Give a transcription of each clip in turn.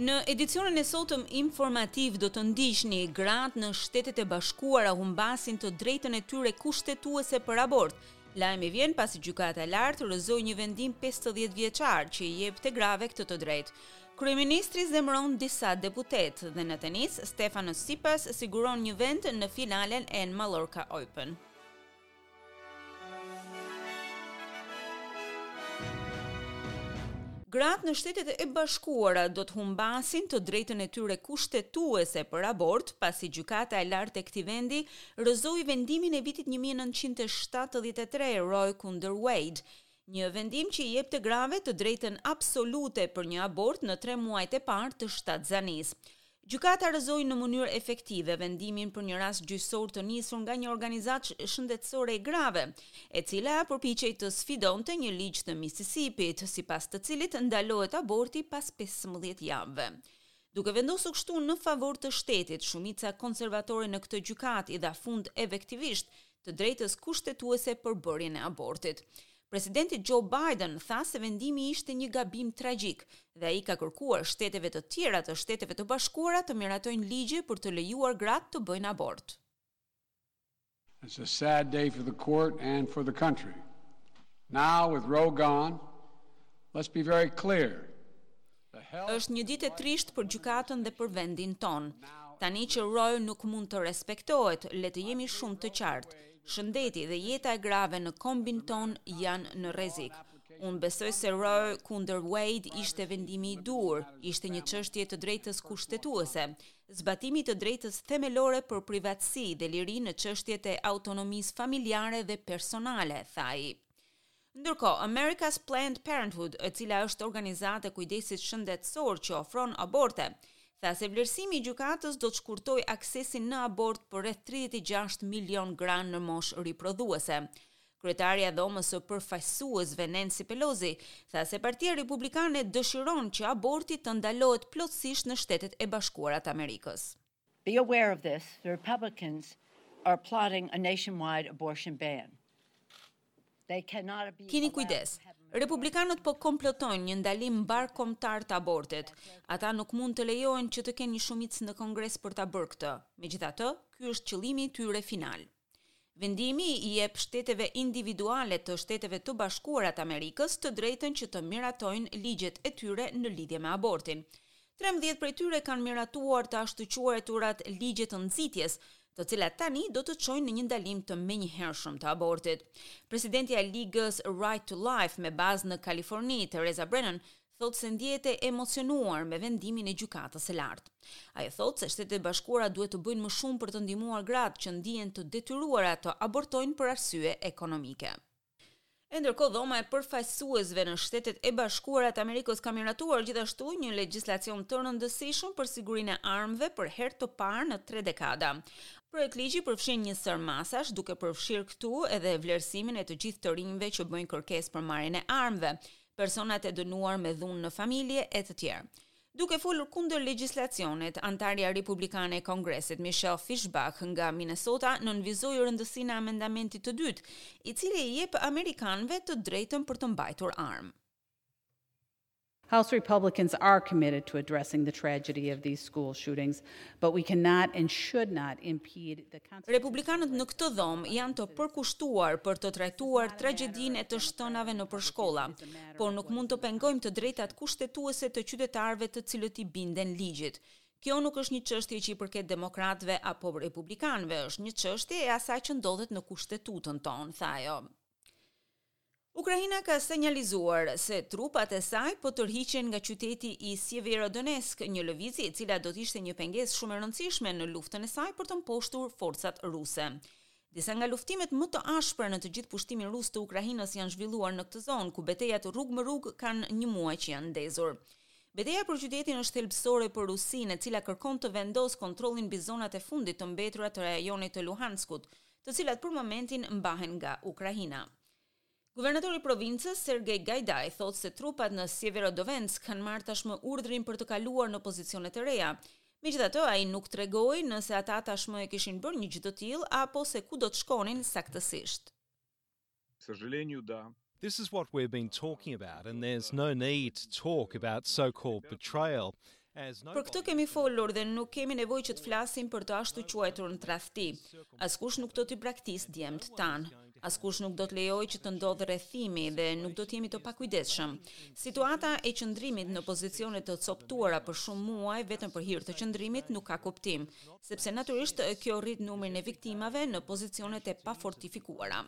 Në edicionin e sotëm informativ do të ndiqni gratë në Shtetet e Bashkuara humbasin të drejtën e tyre kushtetuese për abort. Lajmi vjen pasi Gjykata e Lartë rrëzoi një vendim 50 vjeçar që i jepte grave këtë të drejtë. Kryeministri zemëron disa deputetë dhe në tenis, Stefanos Tsitsipas siguron një vend në finalen e Mallorca Open. Gratë në Shtetet e Bashkuara do të humbasin të drejtën e tyre kushtetuese për abort, pasi Gjykata e Lartë e këtij vendi rrëzoi vendimin e vitit një mijë e nëntëqind e shtatëdhjetë e tre Roe kundër Wade, Një vendim që i jepte grave të drejtën absolute për një abort në tre muajt e parë të shtatzanisë. Gjykata rrëzoi në mënyrë efektive vendimin për një rast gjyqësor të nisur nga një organizatë shëndetësore e grave, e cila përpiqej të sfidonte një ligj të Mississippi-t, sipas të cilit ndalohet aborti pas pesëmbëdhjetë javëve. Duke vendosur kështu në favor të shtetit, shumica konservatore në këtë gjykatë i dha fund efektivisht të drejtës kushtetuese për bërjen e abortit. Presidenti Joe Biden tha se vendimi ishte një gabim tragjik dhe ai ka kërkuar shteteve të tjera të Shteteve të Bashkuara të miratojnë ligje për të lejuar gratë të bëjnë abort. It's a sad day for the court and for the country. Now with Roe gone, let's be very clear. Është një ditë e trishtë për gjykatën dhe për vendin tonë. Tani që Roe nuk mund të respektohet, le të jemi shumë të qartë, shëndeti dhe jeta e grave në kombin tonë janë në rrezik. Unë besoj se Roe kundër Wade ishte vendimi i duhur, ishte një çështje e të drejtës kushtetuese, zbatim i të drejtës themelore për privatësi dhe liri në çështjet e autonomisë familjare dhe personale, tha ai. Ndërkohë, America's Planned Parenthood, e cila është organizatë e kujdesit shëndetësor që ofron aborte, tha se vlerësimi i gjykatës do të shkurtojë aksesin në abort për rreth 36 milionë gra në moshë riprodhuese. Kryetarja e Dhomës së Përfaqësuesve Nancy Pelosi tha se Partia Republikane dëshiron që aborti të ndalohet plotësisht në Shtetet e Bashkuara të Amerikës. Be aware of this, the Republicans are plotting a nationwide abortion ban. Kini kujdes. Republikanët po komplotojnë një ndalim mbarëkombëtar të abortit. Ata nuk mund të lejohen që të kenë një shumicë në Kongres për ta bërë këtë. Megjithatë, ky është qëllimi i tyre final. Vendimi i jep shteteve individuale të Shteteve të Bashkuara të Amerikës të drejtën që të miratojnë ligjet e tyre në lidhje me abortin. Trembëdhjetë prej tyre kanë miratuar të ashtuquajturat ligje të nxitjes, të cilat tani do të çojnë në një ndalim të menjëhershëm të abortit. Presidentja e Ligës Right to Life me bazë në Kaliforni, Teresa Brennan, thotë se ndihet e emocionuar me vendimin e Gjykatës së Lartë. Ajo thotë se Shtetet e Bashkuara duhet të bëjnë më shumë për të ndihmuar gratë që ndihen të detyruara të abortojnë për arsye ekonomike. E ndërkohë Dhoma e Përfaqësuesve në Shtetet e Bashkuara të Amerikës ka miratuar gjithashtu një legjislacion të rëndësishëm për sigurinë e armëve për herë të parë në tre dekada. Projektligji përfshin një sërë masash, duke përfshirë këtu edhe vlerësimin e të gjithë të rinjve që bëjnë kërkesë për marrjen e armëve, personat e dënuar me dhunë në familje e të tjerë. Duke folur kundër legjislacionit, anëtarja republikane e Kongresit Michelle Fischbach nga Minnesota nënvizoi rëndësinë e amendamentit të dytë, i cili i jep amerikanëve të drejtën për të mbajtur armë. House Republicans are committed to addressing the tragedy of these school shootings Republikanët në këtë dhomë janë të përkushtuar për të trajtuar tragjedinë e të shtënave nëpër shkolla, por nuk mund të pengojmë të drejtat kushtetuese të qytetarëve të cilët i binden ligjit. Kjo nuk është një çështje që i përket demokratëve apo republikanëve, është një çështje e asaj që ndodhet në Kushtetutën tonë, tha ajo. Ukraina ka sinjalizuar se trupat e saj po tërhiqen nga qyteti i Sjeverodonetsk, një lëvizje e cila do të ishte një pengesë shumë e rëndësishme në luftën e saj për të mposhtur forcat ruse. Disa nga luftimet më të ashpra në të gjithë pushtimin rus të Ukrainës janë zhvilluar në këtë zonë, ku betejat rrugë më rrugë kanë një muaj që janë ndezur. Beteja për qytetin është thelbësore për Rusinë, e cila kërkon të vendosë kontrollin mbi zonat e fundit të mbetura të rajonit të Luhanskut, të cilat për momentin mbahen nga Ukraina. Guvernatori i provincës, Sergej Gajdaj, thotë se trupat në Sjeverodonetsk kanë marrë tashmë urdhrin për të kaluar në pozicione të reja. Megjithatë, ai nuk tregoi nëse ata tashmë e kishin bërë një gjë të tillë apo se ku do të shkonin saktësisht. Së zhëlenj ju da. This is what we've been talking about and there's no need to talk about so called betrayal as nobody Për këtë kemi folur dhe nuk kemi nevojë që të flasim për të ashtuquajturën tradhti. Askush nuk do t'i braktisë djemtë tanë. Askush nuk do të lejojë që të ndodhë rrethimi dhe nuk do të jemi të pakujdesshëm. Situata e qëndrimit në pozicione të copëtuara për shumë muaj vetëm për hir të qëndrimit nuk ka kuptim. sepse natyrisht kjo rrit numrin e viktimave në pozicionet e pafortifikuara.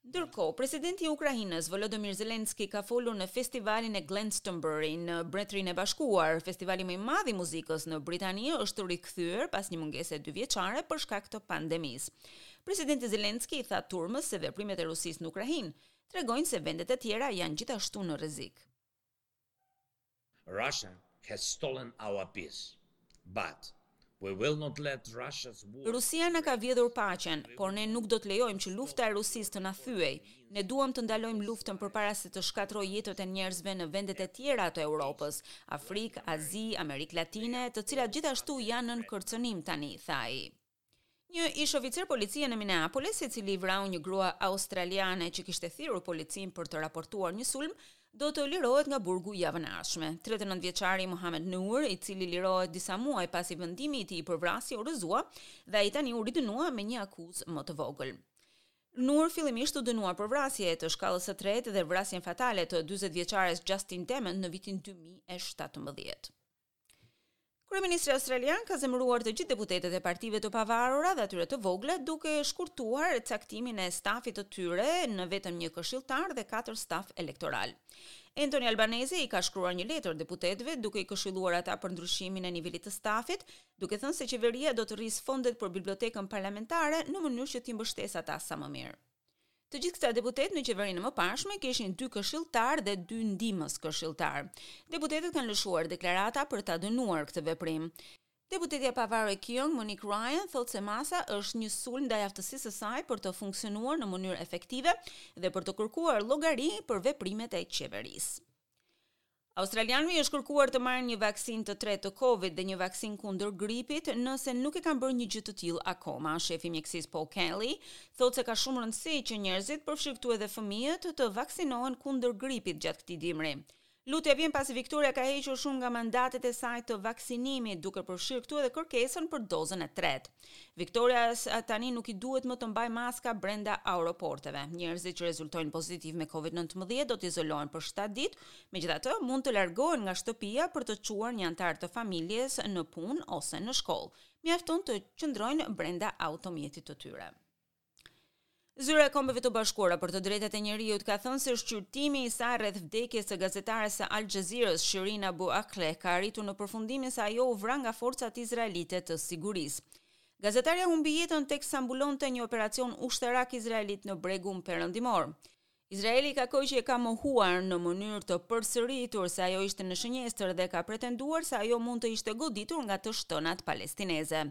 Ndërkohë, presidenti i Ukrainës, Volodymyr Zelensky, ka folur në festivalin e Glastonbury në Mbretërinë e Bashkuar. Festivali më i madh i muzikës në Britani është rikthyer pas një mungese dyvjeçare për shkak të pandemisë. Presidenti Zelensky i tha turmës se veprimet e Rusisë në Ukrainë tregojnë se vendet e tjera janë gjithashtu në rrezik. Russia has stolen our peace, but we will not let Russia's war. Rusia na ka vjedhur paqen, por ne nuk do të lejojmë që lufta e Rusisë të na thyejë. Ne duam të ndalojmë luftën përpara se të shkatërrojë jetët e njerëzve në vendet e tjera të Europës, Afrikë, Azi, Amerikë Latine, të cilat gjithashtu janë nën kërcënim tani, tha ai. Një ish-oficer policie në Minneapolis, i cili vrau një grua australiane që kishte thirrur policinë për të raportuar një sulm, do të lirohet nga burgu javën e ardhshme. 39 vjeçari Mohamed Nur, i cili lirohet disa muaj pasi vendimi i tij për vrasje u rrëzua dhe ai tani u ridënua me një akuzë më të vogël. Nur fillimisht u dënuar për vrasje të shkallës së tretë dhe vrasjen fatale të 40 vjeçares Justine Damond në vitin 2017. Kryeministri australian ka zemëruar të gjithë deputetët e partive të pavarura dhe atyre të vogla duke shkurtuar caktimin e stafit të tyre në vetëm një këshilltar dhe katër staf elektoral. Anthony Albanese i ka shkruar një letër deputetëve duke i këshilluar ata për ndryshimin e nivelit të stafit, duke thënë se qeveria do të rrisë fondet për bibliotekën parlamentare në mënyrë që t'i mbështesë ata sa më mirë. Të gjithë këta deputetë në qeverinë e mëparshme kishin dy këshilltarë dhe dy ndihmës këshilltarë. Deputetët kanë lëshuar deklarata për ta dënuar këtë veprim. Deputetja e pavarur e Kooyong, Monique Ryan, thotë se masa është një sulm ndaj aftësisë së saj për të funksionuar në mënyrë efektive dhe për të kërkuar llogari për veprimet e qeverisë. Australianëve i është kërkuar të marrin një vaksinë të tretë të Covid dhe një vaksinë kundër gripit, nëse nuk e kanë bërë një gjë të tillë akoma. Shefi i mjekësisë Paul Kelly thotë se ka shumë rëndësi që njerëzit, përfshirë këtu edhe fëmijët, të vaksinohen kundër gripit gjatë këtij dimri. Lutja vjen pasi Victoria ka hequr shumë nga mandatet e saj të vaksinimit, duke përfshirë këtu edhe kërkesën për dozën e tretë. Victoria tani nuk i duhet më të mbajë maska brenda aeroporteve. Njerëzit që rezultojnë pozitiv me COVID-19 do të izolohen për 7 ditë, Megjithatë, mund të largohen nga shtëpia për të çuar një anëtar të familjes në punë ose në shkollë. Mjafton të qëndrojnë brenda automjetit të tyre. Zyra e Kombeve të Bashkuara për të Drejtat e Njeriut ka thënë se shqyrtimi i saj rreth vdekjes së gazetares së Al Jazeera-s, Shireen Abu Akleh, ka arritur në përfundimin se ajo u vra nga forcat izraelite të sigurisë. Gazetarja humbi jetën teksa mbulonte një operacion ushtarak izraelit në Bregun Perëndimor. Izraeli ka kohë që e ka mohuar në mënyrë të përsëritur se ajo ishte në shënjestër dhe ka pretenduar se ajo mund të ishte goditur nga të shtënat palestineze.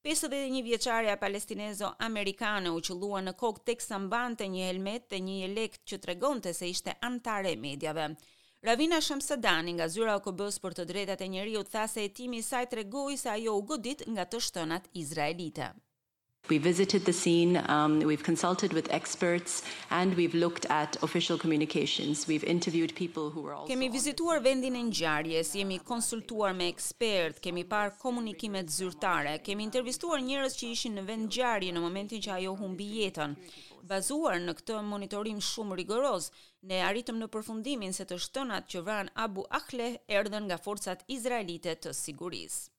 Pesëdhjetë e një vjeçarja palestinezo-amerikane u qëllua në kokë teksa mbante një helmet dhe një jelek që tregonte se ishte anëtare e mediave. Ravina Shamsadani nga Zyra e OKB-së për të Drejtat e Njeriut tha se hetimi i saj tregoi se ajo u godit nga të shtënat izraelite. We visited the scene, we've consulted with experts and we've looked at official communications. We've interviewed people who were also on the scene. Kemi vizituar vendin e ngjarjes, jemi konsultuar me ekspertë, kemi parë komunikimet zyrtare, kemi intervistuar njerëz që ishin në vendngjarje në momentin që ajo humbi jetën. Bazuar në këtë monitorim shumë rigoroz, ne arritëm në përfundimin se të shtënat që vranë Abu Akleh erdhën nga forcat izraelite të sigurisë.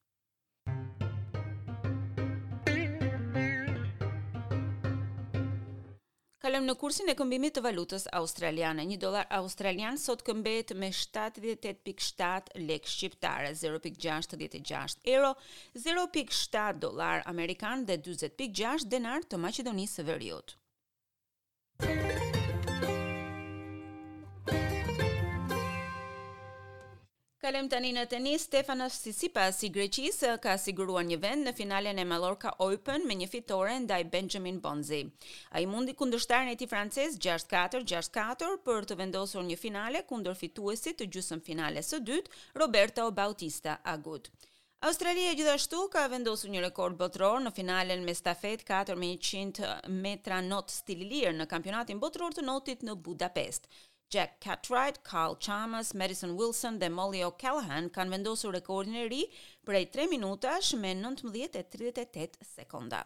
Kalojmë në kursin e këmbimit të valutës australiane. Një dolar australian sot këmbehet me 78.7 lek shqiptare, 0.66 euro, 0.7 dolar amerikan dhe 40.6 denar të Maqedonisë së Veriut. Kalojmë tani në tenis. Stefanos Tsitsipas i Greqisë ka siguruar një vend në finalen e Mallorca Open me një fitore ndaj Benjamin Bonzi. Ai mundi kundërshtarin e tij francez 6-4, 6-4 për të vendosur një finale kundër fituesit të gjysmëfinales së dytë, Roberto Bautista Agut. Australia gjithashtu ka vendosur një rekord botëror në finalen me stafetë katër me njëqind metra not stil i lirë në Kampionatin Botëror të Notit në Budapest. Jack Cartwright, Kyle Chalmers, Madison Wilson dhe Mollie O'Callaghan kanë vendosur rekordin e ri prej tre minutash me nëntëmbëdhjetë e tridhjetë e tetë sekonda.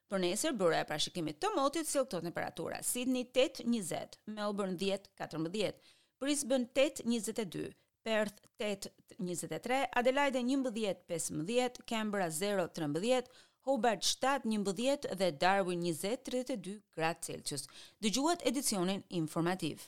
Për nesër, Byroja e Parashikimit të Motit sjell këto temperatura: Sidni tetë, njëzet, Melbourne dhjetë, katërmbëdhjetë, Brisbane tetë, njëzet e dy, Perth tetë, njëzet e tre, Adelaide njëmbëdhjetë, pesëmbëdhjetë, Kanberra zero, trembëdhjetë, Hobart shtatë, njëmbëdhjetë dhe Darwin njëzet, tridhjetë e dy gradë Celsius. Dëgjuat edicionin informativ.